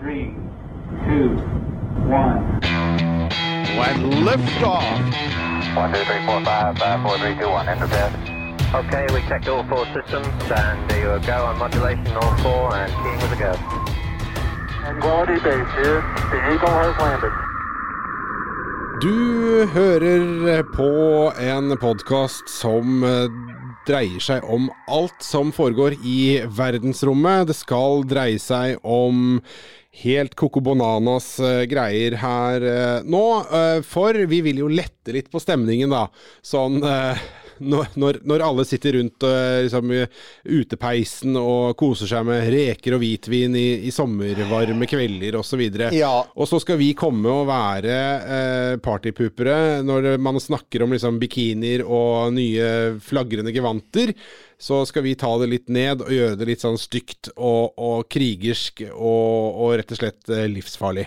three, two, one. Liftoff. One, two, three, four, five, five, four, three, two, one. Enter bed. Okay, we checked all four systems, and there you go on modulation, all four, and keying with a go. Tranquility base here. The Eagle has landed. Du hører på en podkast som eh, dreier seg om alt som foregår i verdensrommet. Det skal dreie seg om helt Coco Bananas eh, greier her eh, nå. eh, for vi vil jo lette litt på stemningen, da. Sånn når, når, alle sitter rundt eh, liksom, utepeisen og koser seg med reker og hvitvin i, i sommervarme kvelder osv. Ja. Og så skal vi komme og være eh, partypupere når man snakker om liksom, bikinier og nye flagrende gevanter. Så skal vi ta det litt ned og gjøre det litt sånn stygt og, og krigersk og, og rett og slett eh, livsfarlig.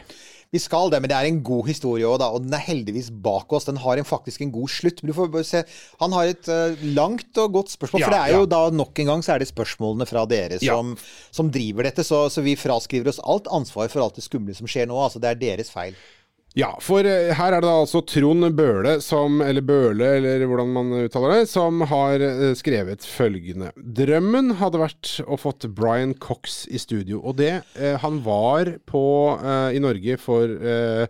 Vi skal det, men det er en god historie òg. Og den er heldigvis bak oss. Den har en, faktisk en god slutt. Men du får bare se Han har et uh, langt og godt spørsmål. Ja, for det er jo ja. da nok en gang så er det spørsmålene fra dere Ja. som, som driver dette. Så, så vi fraskriver oss alt ansvar for alt det skumle som skjer nå. Altså, det er deres feil. Ja, for eh, her er det da altså Trond Bøhle som, eller Bøhle, eller hvordan man uttaler det, som har eh, skrevet følgende. Drømmen hadde vært å fått Brian Cox i studio, og det eh, Han var på eh, i Norge for eh,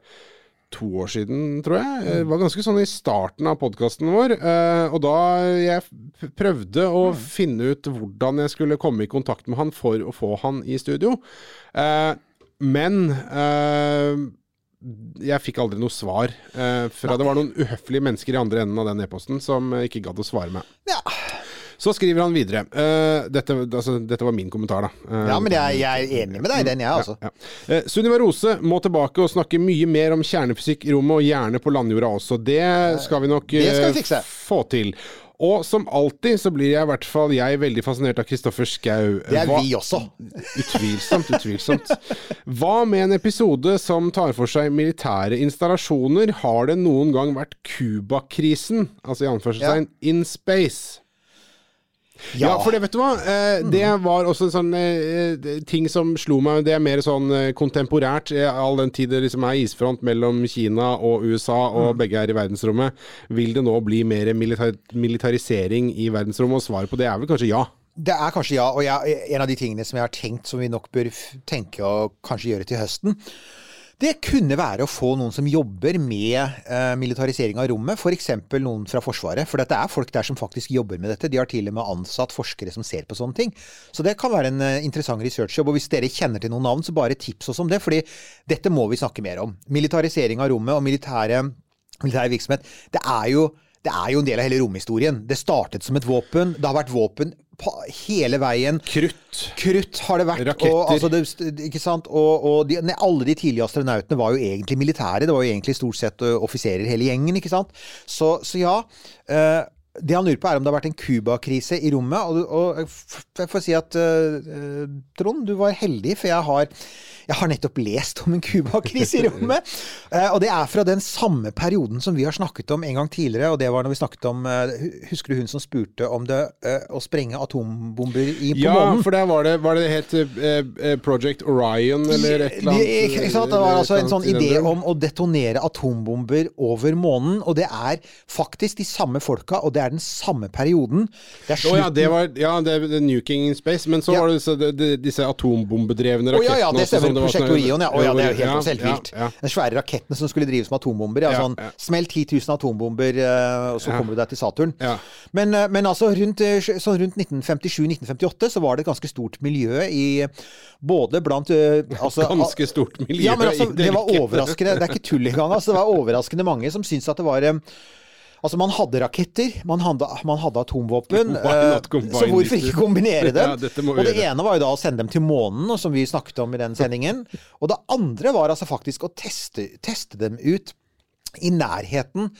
to år siden, tror jeg. Det var ganske sånn i starten av podkasten vår. eh, og da jeg prøvde å finne ut hvordan jeg skulle komme i kontakt med han for å få han i studio. Eh, men eh, jeg fikk aldri noe svar eh, fra Det var noen uhøflige mennesker i andre enden av den e-posten som eh, ikke gadd å svare meg. Ja, Så skriver han videre. Uh, dette, altså, dette var min kommentar, da. Uh, ja men jeg, jeg er enig med deg i den, jeg, altså. ja. Eh, Sunniva Rose må tilbake og snakke mye mer om kjernefysikk i rommet, og gjerne på landjorda også. Det skal vi nok skal vi få til. Og som alltid så blir jeg i hvert fall jeg veldig fascinert av Kristoffer Schou. Det er Hva- vi også. Utvilsomt, utvilsomt. Hva med en episode som tar for seg militære installasjoner? Har det noen gang vært Cuba-krisen, altså i anførselstegn, in space? Ja. for det vet du hva, eh, det var også en sånn eh, ting som slo meg. Det er mer sånn eh, kontemporært, eh, all den tid det liksom er isfront mellom Kina og USA, og begge er i verdensrommet. Vil det nå bli mer militar militarisering i verdensrommet? Og svaret på det er vel kanskje ja. Det er kanskje ja, og jeg, en av de tingene som jeg har tenkt som vi nok bør tenke å kanskje gjøre til høsten, det kunne være å få noen som jobber med eh, militarisering av rommet, f.eks. noen fra Forsvaret. For det er folk der som faktisk jobber med dette. De har til og med ansatt forskere som ser på sånne ting. Så det kan være en eh, interessant researchjobb. Og hvis dere kjenner til noen navn, så bare tips oss om det. fordi dette må vi snakke mer om. Militarisering av rommet og militære, militær virksomhet. Det er jo det er jo en del av hele romhistorien. Det startet som et våpen. Det har vært våpen hele veien. Krutt. Krutt har det vært. Raketter. Og, altså det, ikke sant? og, og de, ne, alle de tidlige astronautene var jo egentlig militære. Det var jo egentlig stort sett offiserer hele gjengen. ikke sant? Så, så ja. Uh, det han lurer på, er om det har vært en Cuba-krise i rommet. Og, og jeg får si at uh, Trond, du var heldig, for jeg har, jeg har nettopp lest om en Cuba-krise i rommet. Eh, og det er fra den samme perioden som vi har snakket om en gang tidligere. Og det var når vi snakket om eh, Husker du hun som spurte om det eh, å sprenge atombomber i, på Ja, månen? for der var det, var det het Project Orion eller et eller annet? Det, ikke sant? det var altså en sånn idé om å detonere atombomber over månen. Og det er faktisk de samme folka, og det er den samme perioden. Det er Å ja, det var ja, det er Nuking in Space. Men så Ja. var det disse, disse atombombedrevne rakettene. rakettene ja, ja, det stemmer. Prosjekt sånn- Orion, ja. Å ja, det er jo helt Ja, helt vilt. ja, ja. Den svære rakettene som skulle drives med atombomber. Ja, sånn. Smell 10 000 atombomber, eh, og så kommer du deg til Saturn. Ja. Men, eh, men altså, rundt, eh, sånn rundt 1957-1958 så var det et ganske stort miljø i Både blant altså, Ganske stort miljø Ja, men altså, det var overraskende. Det er ikke tull engang. Altså, det var overraskende mange som syntes at det var Altså, man hadde raketter, man hadde, man hadde atomvåpen. Eh, så hvorfor ikke kombinere dem? Ja, og det ene var jo da å sende dem til månen, som vi snakket om i den sendingen. Og det andre var altså faktisk å teste, teste dem ut i nærheten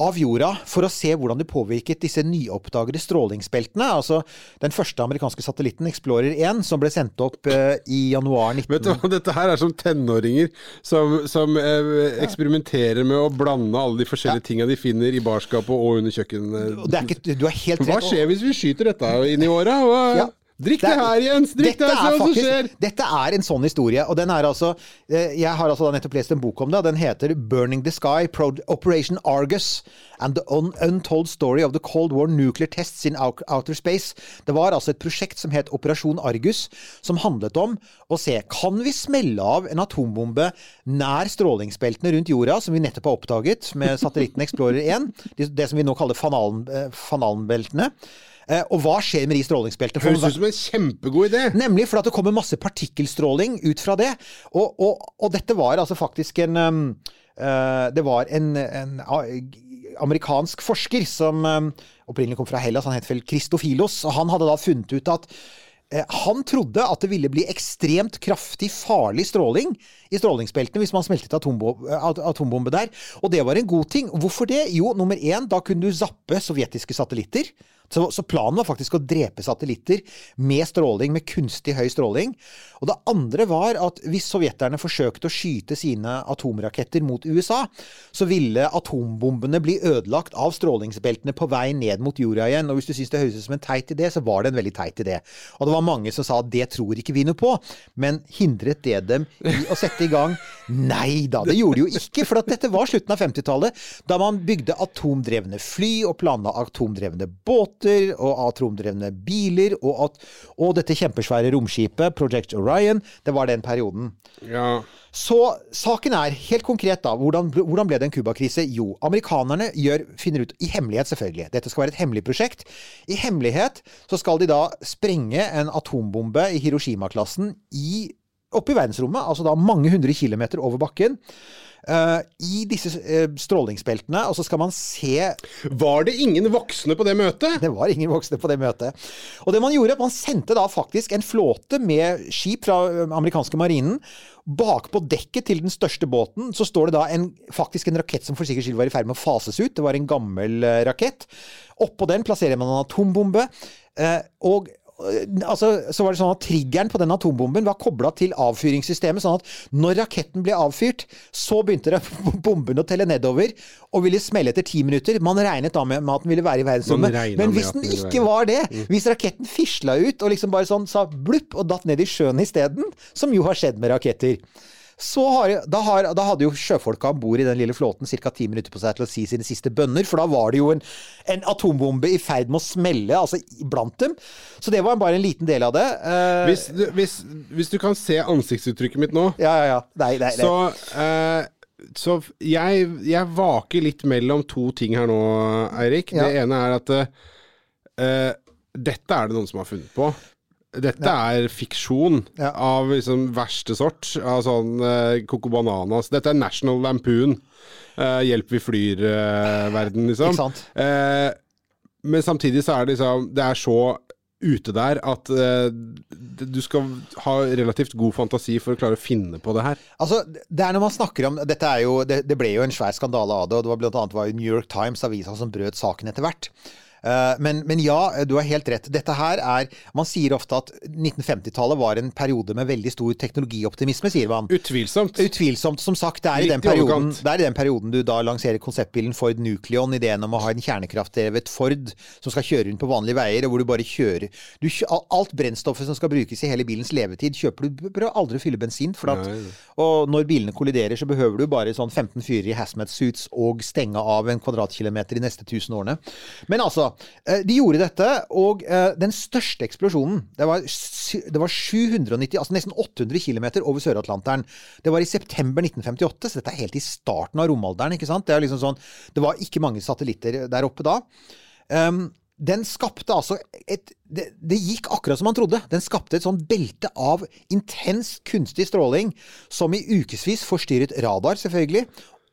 av jorda for å se hvordan det påvirket disse nyoppdagede strålingsbeltene. Altså den første amerikanske satellitten, Explorer 1, som ble sendt opp eh, i januar 19... Vet du hva, Dette her er som tenåringer som, som eh, eksperimenterer med å blande alle de forskjellige tinga de finner i barskapet og under kjøkkenet. Ikke, du helt Hva rett. skjer hvis vi skyter dette inn i åra? Ja, Drikk det her, Jens! Drikk det Dette her, er se hva som skjer! Dette er en sånn historie, og den er altså eh, Jeg har altså nettopp lest en bok om det, og den heter 'Burning the Sky Operation Argus and the Un Untold Story of the Cold War Nuclear Tests in Outer Space'. Det var altså et prosjekt som het Operasjon Argus, som handlet om å se kan vi smelle av en atombombe nær strålingsbeltene rundt jorda, som vi nettopp har oppdaget med satellitten Explorer 1, det, det som vi nå kaller fanalen, Allen- eh, og hva skjer med de strålingsbeltene? Høres ut som en kjempegod idé! Nemlig for at det kommer masse partikkelstråling ut fra det. Og, og, og dette var altså faktisk en um, uh, Det var en, en uh, amerikansk forsker som um, opprinnelig kom fra Hellas, han het vel Kristofilos, og han hadde da funnet ut at eh, han trodde at det ville bli ekstremt kraftig farlig stråling i strålingsbeltene hvis man smeltet atombombe, atombombe der. Og det var en god ting. Hvorfor det? Jo, nummer én, da kunne du zappe sovjetiske satellitter. Så, så planen var faktisk å drepe satellitter med stråling, med kunstig høy stråling. Og det andre var at hvis sovjeterne forsøkte å skyte sine atomraketter mot USA, så ville atombombene bli ødelagt av strålingsbeltene på vei ned mot jorda igjen. Og hvis du syns det høres ut som en teit idé, så var det en veldig teit idé. Og det var mange som sa at det tror ikke vi noe på. Men hindret det dem i å sette i gang? Nei da, det gjorde de jo ikke. For dette var slutten av 50-tallet, da man bygde atomdrevne fly og planla atomdrevne båter og atomdrevne biler, og, at, og dette kjempesvære romskipet, Project Orion. Det var den perioden. Ja. Så saken er, helt konkret da, hvordan, hvordan ble det en Cuba-krise? Jo, amerikanerne gjør, finner ut, i hemmelighet selvfølgelig, dette skal være et hemmelig prosjekt, i hemmelighet så skal de da sprenge en atombombe i Hiroshima-klassen i, oppe i verdensrommet, altså da mange hundre kilometer over bakken, eh, i disse uh, strålingsbeltene, og så skal man se Var det ingen voksne på det møtet? det var ingen voksne på det møtet. Og det man gjorde, man sendte da faktisk en flåte med skip fra amerikanske marinen. Bakpå dekket til den største båten så står det da en, faktisk en rakett som for sikkerhets skyld var i ferd med å fases ut. Det var en gammel rakett. Oppå den plasserer man en atombombe. Eh, og altså, så var det sånn at Triggeren på den atombomben var kobla til avfyringssystemet. sånn at når raketten ble avfyrt, så begynte bomben å telle nedover og ville smelle etter ti minutter. Man regnet da med, at den ville være i verdensrommet. Men hvis den ikke var det, hvis raketten fisla ut og liksom bare sånn sa blupp og datt ned i sjøen isteden, som jo har skjedd med raketter har, da, har, da hadde jo sjøfolka om bord i den lille flåten ca. ti minutter på seg til å si sine siste bønner, for da var det jo en, en atombombe i ferd med å smelle altså blant dem. Så det var bare en liten del av det. Uh, Hvis du, hvis, hvis du kan se ansiktsuttrykket mitt nå, Ja, ja, ja. Nei, nei, nei. så uh, så jeg, jeg vaker litt mellom to ting her nå, Eirik. Ja. Det ene er at uh, dette er det noen som har funnet på. Dette er fiksjon Ja. av liksom verste sort. Av sånn uh, Coco Bananas. Dette er National Lampoon. Uh, hjelp vi flyr-verden, liksom. Ikke sant? Uh, men samtidig så er det liksom Det er så ute der at eh, du skal ha relativt god fantasi for å klare å finne på det her. Altså, det er når man snakker om Dette er jo Det, det ble jo en svær skandale av det, og det var annet New York Times, avisa, som brøt saken etter hvert. Eh, Men, men ja, du har helt rett. Dette her er Man sier ofte at 1950-tallet var en periode med veldig stor teknologioptimisme, sier man. Utvilsomt. Utvilsomt. Som sagt, det er, i den perioden, det er i den perioden du da lanserer konseptbilen Ford Nucleon, ideen om å ha en kjernekraftdrevet Ford som skal kjøre rundt på vanlige veier, og hvor du bare kjører du, Alt brennstoffet som skal brukes i hele bilens levetid, kjøper du Prøv aldri å fylle bensin. For at, og når bilene kolliderer, så behøver du bare sånn 15 fyrer i hazmat suits og stenge av en kvadratkilometer de neste 1000 årene. Men altså, de gjorde dette, og eh, den største eksplosjonen Det var, det var 790, altså nesten 800 km over Sør-Atlanteren. Det var i september 1958, så dette er helt i starten av romalderen. ikke sant? Det, liksom sånn, det var ikke mange satellitter der oppe da. Um, den skapte altså et det, det gikk akkurat som man trodde. Den skapte et sånn belte av intens kunstig stråling som i ukevis forstyrret radar, selvfølgelig,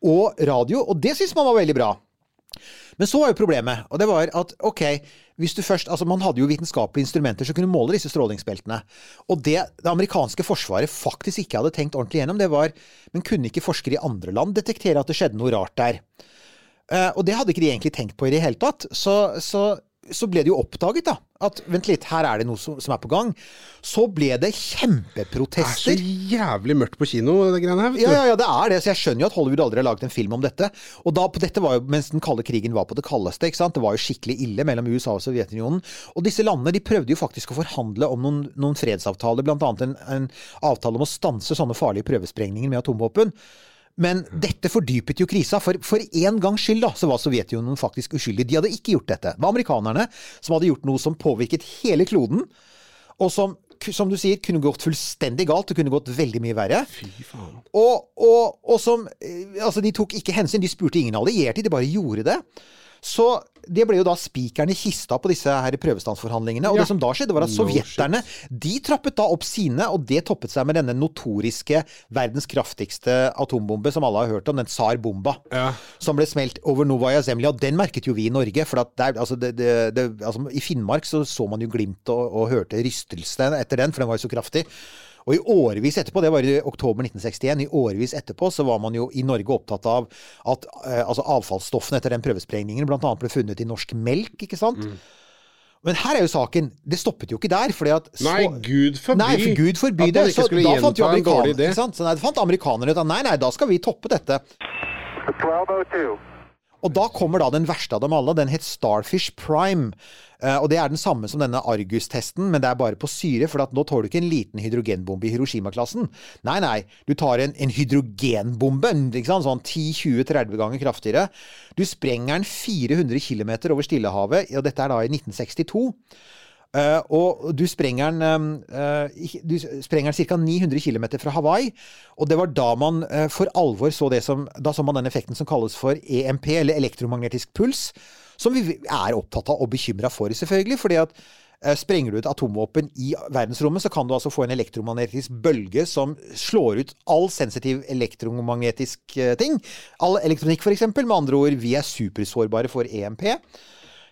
og radio. Og det syntes man var veldig bra. Men så var jo problemet, og det var at ok, hvis du først, altså man hadde jo vitenskapelige instrumenter som kunne måle disse strålingsbeltene. Og det det amerikanske forsvaret faktisk ikke hadde tenkt ordentlig gjennom, det var Men kunne ikke forskere i andre land detektere at det skjedde noe rart der? Uh, og det hadde ikke de egentlig tenkt på i det hele tatt. Så, så så ble det jo oppdaget, da. At vent litt, her er det noe som, som er på gang. Så ble det kjempeprotester. Det er så jævlig mørkt på kino, det greiene her. Ja, ja, ja, det er det. Så jeg skjønner jo at Hollywood aldri har laget en film om dette. Og da, på dette var jo mens den kalde krigen var på det kaldeste. ikke sant? Det var jo skikkelig ille mellom USA og Sovjetunionen. Og disse landene de prøvde jo faktisk å forhandle om noen, noen fredsavtaler, annet en, en avtale om å stanse sånne farlige prøvesprengninger med atomvåpen. Men dette fordypet jo krisa, for for en gangs skyld da, så var Sovjetunionen faktisk uskyldig. De hadde ikke gjort dette. Det var amerikanerne som hadde gjort noe som påvirket hele kloden, og som, som du sier, kunne gått fullstendig galt. Det kunne gått veldig mye verre. Fy faen. Og, og, og som eh, Altså, de tok ikke hensyn. De spurte ingen allierte, de bare gjorde det. Så det ble jo da spikeren i kista på disse her prøvestansforhandlingene. Og Ja. det som da skjedde, var at sovjeterne de trappet da opp sine, og det toppet seg med denne notoriske verdens kraftigste atombombe, som alle har hørt om, den Tsar-bomba. Ja. Som ble smelt over Novaja Zemlja. Og den merket jo vi i Norge. For at der, altså det, det, det, altså I Finnmark så, så man jo glimt og, og hørte rystelsene etter den, for den var jo så kraftig. Og i årevis etterpå, det var i oktober 1961, i årevis etterpå så var man jo i Norge opptatt av at eh, altså avfallsstoffene etter den prøvesprengningen bl.a. ble funnet i norsk melk, ikke sant? Men her er jo saken. Det stoppet jo ikke der. fordi at så, Nei, gud forby. Nei, for Gud forby At det. man ikke Så skulle da fant jo gjenta en dårlig amerikanerne idé. Så nei, det fant amerikanerne ut at nei, nei, da skal vi toppe dette. 1202. Og da kommer da den verste av dem alle. Den het Starfish Prime. Eh, og det er den samme som denne Argus-testen, men det er bare på syre. For nå tar du ikke en liten hydrogenbombe i Hiroshima-klassen. Nei, nei. Du tar en, en hydrogenbombe. Sånn 10-20-30 ganger kraftigere. Du sprenger den 400 km over Stillehavet, og dette er da i 1962. Eh, og du sprenger den, uh, ca. 900 km fra Hawaii. Og det var da man uh, for alvor så det som Da så man den effekten som kalles for EMP, eller elektromagnetisk puls. Som vi er opptatt av og bekymra for, selvfølgelig. fordi at Sprenger du et atomvåpen i verdensrommet, så kan du altså få en elektromagnetisk bølge som slår ut all sensitiv elektromagnetisk ting. All elektronikk, f.eks. Med andre ord, vi er supersårbare for EMP.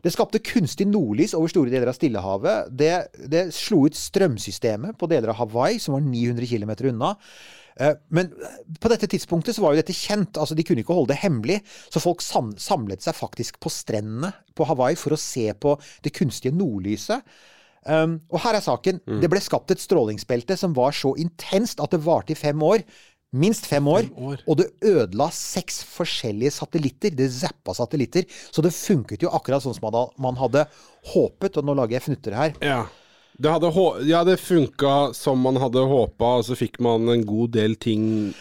Det skapte kunstig nordlys over store deler av Stillehavet. Det, det slo ut strømsystemet på deler av Hawaii, som var 900 km unna. Eh, Men på dette tidspunktet så var jo dette kjent. altså De kunne ikke holde det hemmelig. Så folk samlet seg faktisk på strendene på Hawaii for å se på det kunstige nordlyset. Um, og her er saken. Det ble skapt et strålingsbelte som var så intenst at det varte i fem år. Minst fem år. år. Og det ødela seks forskjellige satellitter. Det zappa satellitter. Så det funket jo akkurat sånn som man hadde- håpet. Og nå lager jeg fnutter her. Ja. Det hadde, ja, det funka som man hadde håpa, og så fikk man en god del ting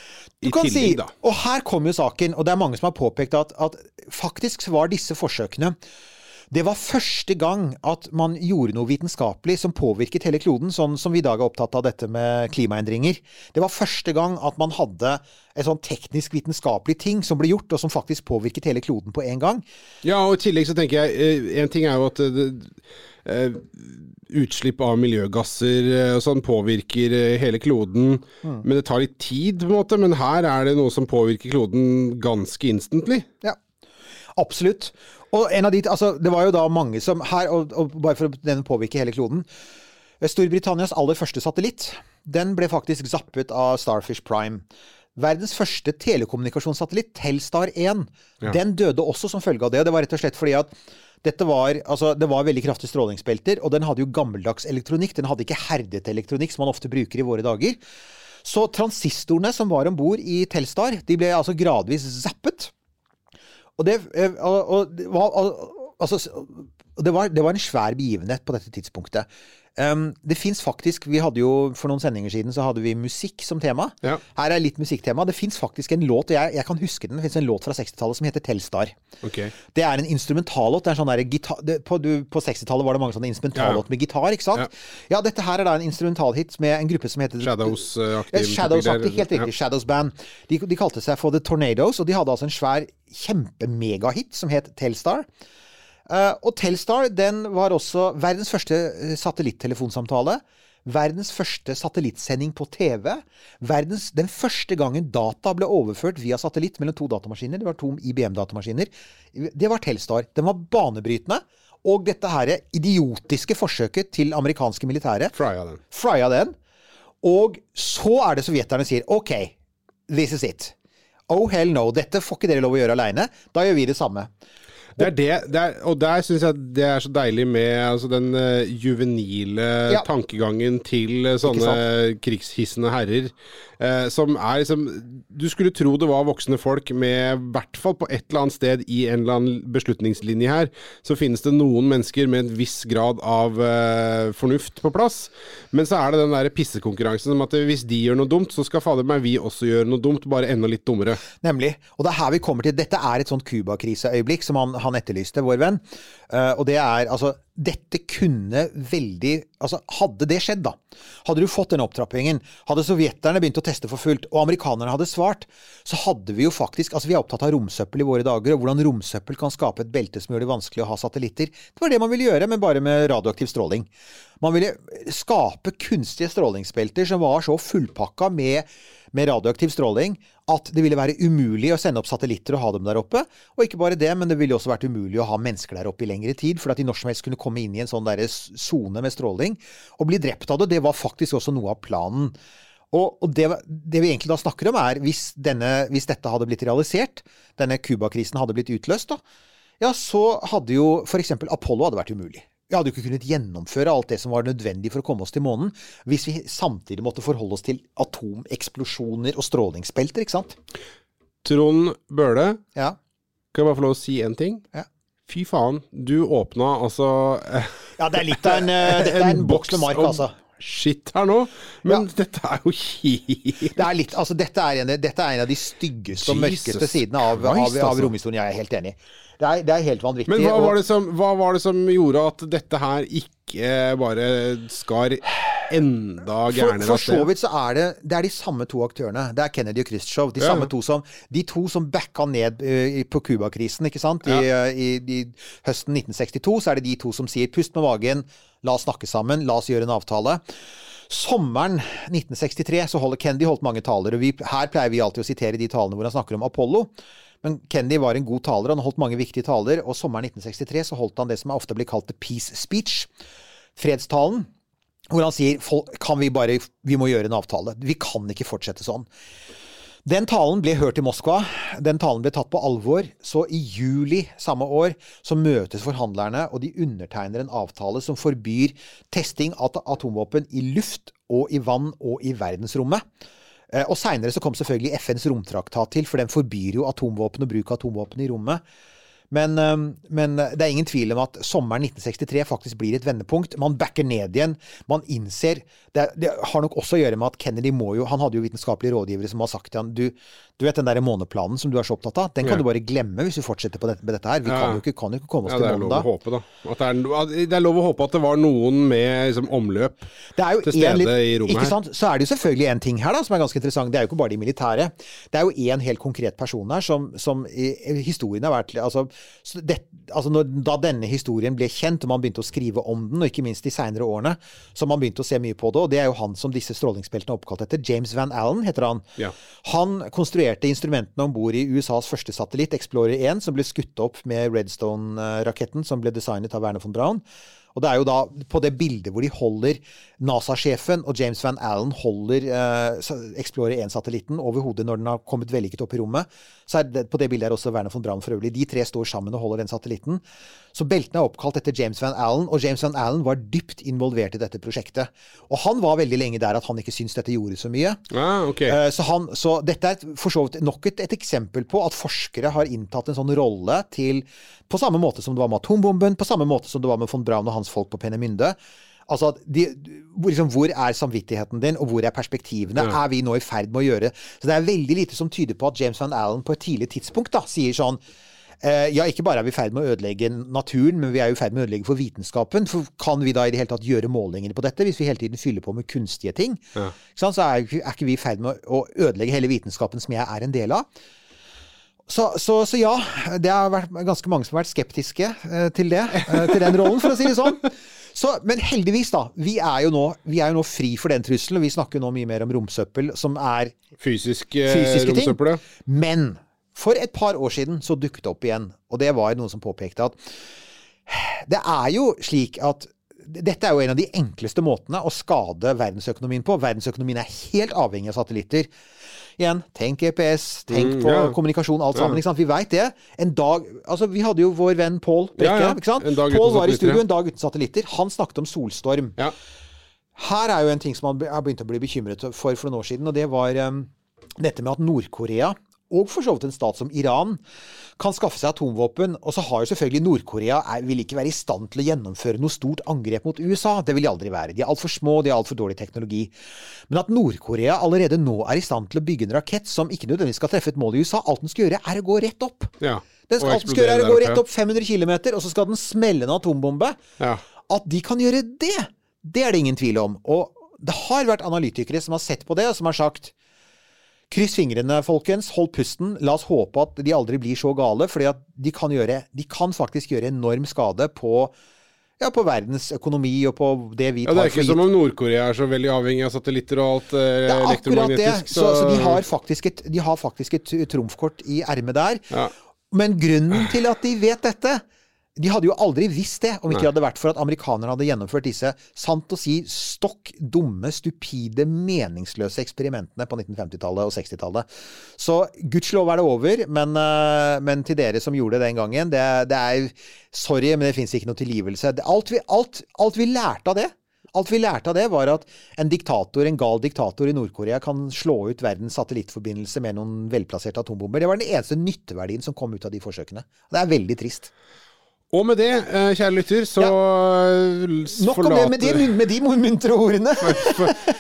i Du kan tillegg, si, da. Og her kommer jo saken, og det er mange som har påpekt at, at faktisk var disse forsøkene det var første gang at man gjorde noe vitenskapelig som påvirket hele kloden, sånn som vi i dag er opptatt av dette med klimaendringer. Det var første gang at man hadde en sånn teknisk vitenskapelig ting som ble gjort, og som faktisk påvirket hele kloden på en gang. Ja, og i tillegg så tenker jeg eh, En ting er jo at eh, det, eh, utslipp av miljøgasser eh, og sånn påvirker eh, hele kloden. Mm. Men det tar litt tid, på en måte. Men her er det noe som påvirker kloden ganske instantly. Ja, absolutt. Og en av de, altså, det var jo da mange som her, og, og bare for å den påvirke hele kloden Storbritannias aller første satellitt, den ble faktisk zappet av Starfish Prime. Verdens første telekommunikasjonssatellitt, Telstar 1, den døde også som følge av det. Og det var rett og slett fordi at dette var, altså, det var veldig kraftige strålingsbelter, og den hadde jo gammeldags elektronikk. Den hadde ikke herdet elektronikk, som man ofte bruker i våre dager. Så transistorene som var om bord i Telstar, de ble altså gradvis zappet. Og det, og, og, og, det var, al- altså, det, var, det var en svær begivenhet på dette tidspunktet. Um, det fins faktisk Vi hadde jo For noen sendinger siden så hadde vi musikk som tema. Ja. Her er litt musikktema. Det fins faktisk en låt, og jeg, jeg kan huske den. Det fins en låt fra 60-tallet som heter Telstar. Okay. Det er en instrumentallåt. Det sånn på du- på 60-tallet var det mange sånne instrumentallåter med gitar, ikke sant? Ja. dette her er da en instrumentalhit med en gruppe som heter Shadows-aktig. Shadows-aktig, helt riktig. Shadows Band. De, de kalte seg for The Tornadoes, og de hadde altså en svær kjempemegahit som het Telstar. Eh, og Telstar den var også verdens første eh, satellittelefonsamtale. Verdens første satellittsending på TV. Verdens, den første gangen data ble overført via satellitt mellom to datamaskiner. Det var to IBM-datamaskiner. Det var Telstar. Den var banebrytende. Og dette her idiotiske forsøket til amerikanske militære Frya den. frya den. Og så er det sovjeterne sier OK, this is it. Oh hell no, dette får ikke dere lov å gjøre aleine. Da gjør vi det samme. Det er det, det er, og der syns jeg det er så deilig med altså, den eh, juvenile Ja. tankegangen til eh, sånne krigshissende herrer. Eh, som er liksom Du skulle tro det var voksne folk med, i hvert fall på et eller annet sted i en eller annen beslutningslinje her, så finnes det noen mennesker med en viss grad av eh, fornuft på plass. Men så er det den der pissekonkurransen om at hvis de gjør noe dumt, så skal fader meg vi også gjøre noe dumt, bare enda litt dummere. Nemlig. Og det er her vi kommer til Dette er et sånt Cuba-kriseøyeblikk som han, han etterlyste, vår venn. Uh, og det er altså Dette kunne veldig Altså, hadde det skjedd, da. Hadde du fått den opptrappingen, hadde sovjeterne begynt å teste for fullt, og amerikanerne hadde svart, så hadde vi jo faktisk Altså, vi er opptatt av romsøppel i våre dager, og hvordan romsøppel kan skape et belte som gjør det vanskelig å ha satellitter. Det var det man ville gjøre, men bare med radioaktiv stråling. Man ville skape kunstige strålingsbelter som var så fullpakka med, med radioaktiv stråling at det ville være umulig å sende opp satellitter og ha dem der oppe. Og ikke bare det, men det ville også vært umulig å ha mennesker der oppe i lengre tid, for at de når som helst kunne komme inn i en sånn sone med stråling og bli drept av det. Det var faktisk også noe av planen. Og, og det, det vi egentlig da snakker om, er hvis, denne, hvis dette hadde blitt realisert, denne Cuba-krisen hadde blitt utløst, da, ja, så hadde jo f.eks. Apollo hadde vært umulig. Vi hadde jo ikke kunnet gjennomføre alt det som var nødvendig for å komme oss til månen, hvis vi samtidig måtte forholde oss til atomeksplosjoner og strålingsbelter, ikke sant? Trond Bøhle, Ja. kan jeg bare få lov å si én ting? Ja. Fy faen, du åpna altså eh, Ja, det er litt av en, en, er en boks med mark, altså. Shit her nå, men dette er jo helt Det er litt, altså dette, er en, dette er en av de styggeste og mørkeste sidene av, av, Christ, av altså. romhistorien. Jeg er helt enig. Det er, det er helt vanvittig. Men hva var, det som, hva var det som gjorde at dette her ikke bare skar enda gærnere for for så vidt så er det Det er de samme to aktørene. Det er Kennedy og Khrushchev. De Ja. samme to som De to som backa ned uh, på Cuba-krisen, ikke sant. I, eh, i, i høsten 1962 så er det de to som sier 'pust med magen', la oss snakke sammen, la oss gjøre en avtale. Sommeren 1963 så holder Kennedy holdt mange taler, og vi, her pleier vi alltid å sitere de talene hvor han snakker om Apollo. Men Kennedy var en god taler, han holdt mange viktige taler, og sommeren 1963 så holdt han det som ofte blir kalt the peace speech, fredstalen. Hvor han sier "Folk, vi Vi må gjøre en avtale. Vi kan ikke fortsette sånn. Den talen ble hørt i Moskva. Den talen ble tatt på alvor. Så i juli samme år så møtes forhandlerne, og de undertegner en avtale som forbyr testing av atomvåpen i luft og i vann og i verdensrommet. Eh, Og seinere så kom selvfølgelig FNs romtraktat til, for den forbyr jo atomvåpen og bruk av atomvåpen i rommet. Men, men det er ingen tvil om at sommeren 1963 faktisk blir et vendepunkt. Man backer ned igjen. Man innser Det, det har nok også å gjøre med at Kennedy må jo Han hadde jo vitenskapelige rådgivere som har sagt til han du, du vet den der måneplanen som du er så opptatt av, den kan Ja. du bare glemme hvis du fortsetter på dette, med dette her. Vi Ja. kan, jo ikke, kan jo ikke komme oss Ja, til månen da. håpe, da. At det, er, det er lov å håpe at det var noen med liksom, omløp. Til stede litt, i rommet ikke her. sant? Så er det jo selvfølgelig en ting her da, som er ganske interessant. Det er jo ikke bare de militære. Det er jo en helt konkret person her som, som i, historien har vært altså, det, altså når, Da denne historien ble kjent, og man begynte å skrive om den, og ikke minst de seinere årene, så man begynte å se mye på det. Og det er jo han som disse strålingsbeltene er oppkalt etter. James Van Allen heter han. Ja. Han konstruerte instrumentene om bord i USAs første satellitt, Explorer 1, som ble skutt opp med Redstone-raketten som ble designet av Werner von Braun. Og det er jo da på det bildet hvor de holder NASA-sjefen og James Van Allen holder eh, Explorer 1-satellitten over hodet når den har kommet vellykket opp i rommet. Så er det, på det bildet er også Werner von Braun for øvrig. De tre står sammen og holder den satellitten. Så beltene er oppkalt etter James Van Allen, og James Van Allen var dypt involvert i dette prosjektet. Og han var veldig lenge der at han ikke syntes dette gjorde så mye. Ah, ok. Eh, Så, han, så dette er for så vidt nok et, et eksempel på at forskere har inntatt en sånn rolle til På samme måte som det var med atombomben, på samme måte som det var med von Braun og hans folk på Peenemünde. Altså, de, hvor, liksom, hvor er samvittigheten din, og hvor er perspektivene? Ja. Er vi nå i ferd med å gjøre Så det er veldig lite som tyder på at James Van Allen på et tidlig tidspunkt da, sier sånn eh, ja, ikke bare er vi i ferd med å ødelegge naturen, men vi er jo i ferd med å ødelegge for vitenskapen. For kan vi da i det hele tatt gjøre målinger på dette, hvis vi hele tiden fyller på med kunstige ting? Ja. Så er, ikke- er ikke vi i ferd med å å ødelegge hele vitenskapen som jeg er en del av. Så, så, så ja, det har vært ganske mange som har vært skeptiske eh, til det. eh, til den rollen, for å si det sånn. Så, men heldigvis, da. Vi er, jo nå, vi er jo nå fri for den trusselen. og Vi snakker nå mye mer om romsøppel, som er Fysisk eh, fysiske ting. romsøppel, ja. Men for et par år siden så dukket det opp igjen, og det var noen som påpekte at det er jo slik at dette er jo en av de enkleste måtene å skade verdensøkonomien på. Verdensøkonomien er helt avhengig av satellitter. Igjen, tenk GPS, tenk Mm, på ja. kommunikasjon, alt sammen. Sant? Vi veit det. En dag Altså, vi hadde jo vår venn Pål Brekke. Ja, ja. Ikke sant? Pål var i studio en dag uten satellitter. Han snakket om solstorm. Ja. Her er jo en ting som man har begynt å bli bekymret for for noen år siden, og det var um, dette med at Nord-Korea, og for så vidt en stat som Iran, kan skaffe seg atomvåpen. Og så har jo selvfølgelig Nord-Korea er, vil ikke være i stand til å gjennomføre noe stort angrep mot USA. Det vil de aldri være. De er altfor små, de har altfor dårlig teknologi. Men at Nord-Korea allerede nå er i stand til å bygge en rakett som ikke nødvendigvis skal treffe et mål i USA, alt den skal gjøre, er å gå rett opp. ja. Den skal, alt den skal gjøre, er å gå rett opp 500 km, og så skal den smelle en atombombe. Ja. At de kan gjøre det, det er det ingen tvil om. Og det har vært analytikere som har sett på det, og som har sagt Kryss fingrene, folkens. Hold pusten. La oss håpe at de aldri blir så gale, fordi de kan, gjøre, de kan faktisk gjøre enorm skade på, ja, på verdens økonomi og på det vi tar Ja, tar Det er ikke som om Nord-Korea er så veldig avhengig av satellitter og alt eh, Det er akkurat det. Så, Så, så de, har faktisk et, de har faktisk et trumfkort i ermet der. Ja. Men grunnen til at de vet dette De hadde jo aldri visst det om ikke det hadde vært for at amerikanerne hadde gjennomført disse sant å si stokk dumme, stupide, meningsløse eksperimentene på 1950-tallet og 60-tallet. Så gudskjelov er det over, men, eh, men til dere som gjorde det den gangen, det, det er Sorry, men det fins ikke noe tilgivelse. Alt vi, alt, alt vi lærte av det Alt vi lærte av det, var at en diktator, en gal diktator i Nord-Korea kan slå ut verdens satellittforbindelse med noen velplasserte atombomber. Det var den eneste nytteverdien som kom ut av de forsøkene. Det er veldig trist. Og med det, eh, kjære lytter, så ja. s- Nok om det med de, forlater- med de muntre ordene.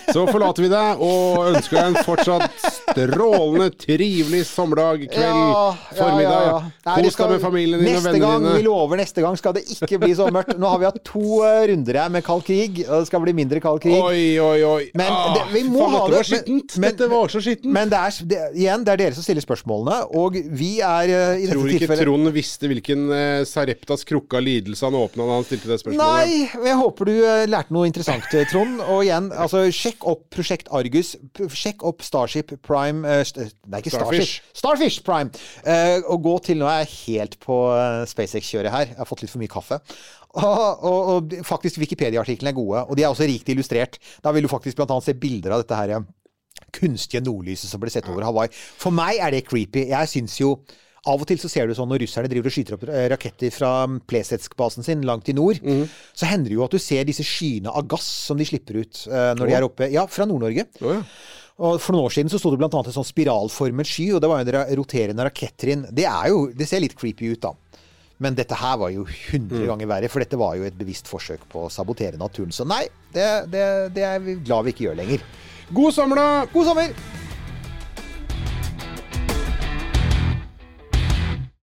Så forlater vi deg og ønsker deg en fortsatt strålende, trivelig sommerdag, kveld, formiddag. Ja, ja, Kos deg med familien din og vennene gang, Vi lover neste gang skal det ikke bli så mørkt. Nå har vi hatt to eh, runder her med kald krig, og det skal bli mindre kald krig. Oi, oi, oi. Men Ah, det, vi må faen, ha det. var skittent. men- dette var så skittent. Men det er, det, igjen, det er dere som stiller spørsmålene, og vi er eh, i dette Tror ikke tilfellet Trond visste hvilken eh, Sareptas krukke av lidelse han åpna da han stilte det spørsmålet. Nei, jeg håper du eh, lærte noe interessant, Trond. Og igjen, altså, sjekk opp Prosjekt Argus. Sjekk opp Starship Prime eh, uh, Nei, ikke Starfish. Starfish Prime! Uh, og gå til Nå er jeg helt på eh, SpaceX-kjøret her. Jeg har fått litt for mye kaffe. Og, og, og faktisk Wikipedia-artiklene er gode, og de er også rikt illustrert. Da vil du faktisk annet se bilder av dette her ja. kunstige nordlyset som ble sett over Hawaii. For meg er det creepy. Jeg syns jo av og til så ser du sånn når russerne driver og skyter opp eh, raketter fra Plesetsk-basen sin langt i nord, mm. så hender det jo at du ser disse skyene av gass som de slipper ut uh, når de er oppe Ja, fra Nord-Norge. Oh, ja. Og For noen år siden så sto det annet en sånn spiralformet sky, og det var jo en roterende rakettrinn. Det jo Det ser litt creepy ut, da. Men dette her var jo 100 ganger verre, for dette var jo et bevisst forsøk på å sabotere naturen. Så nei, det, det, det er vi glad vi ikke gjør lenger. God sommer, da! God sommer!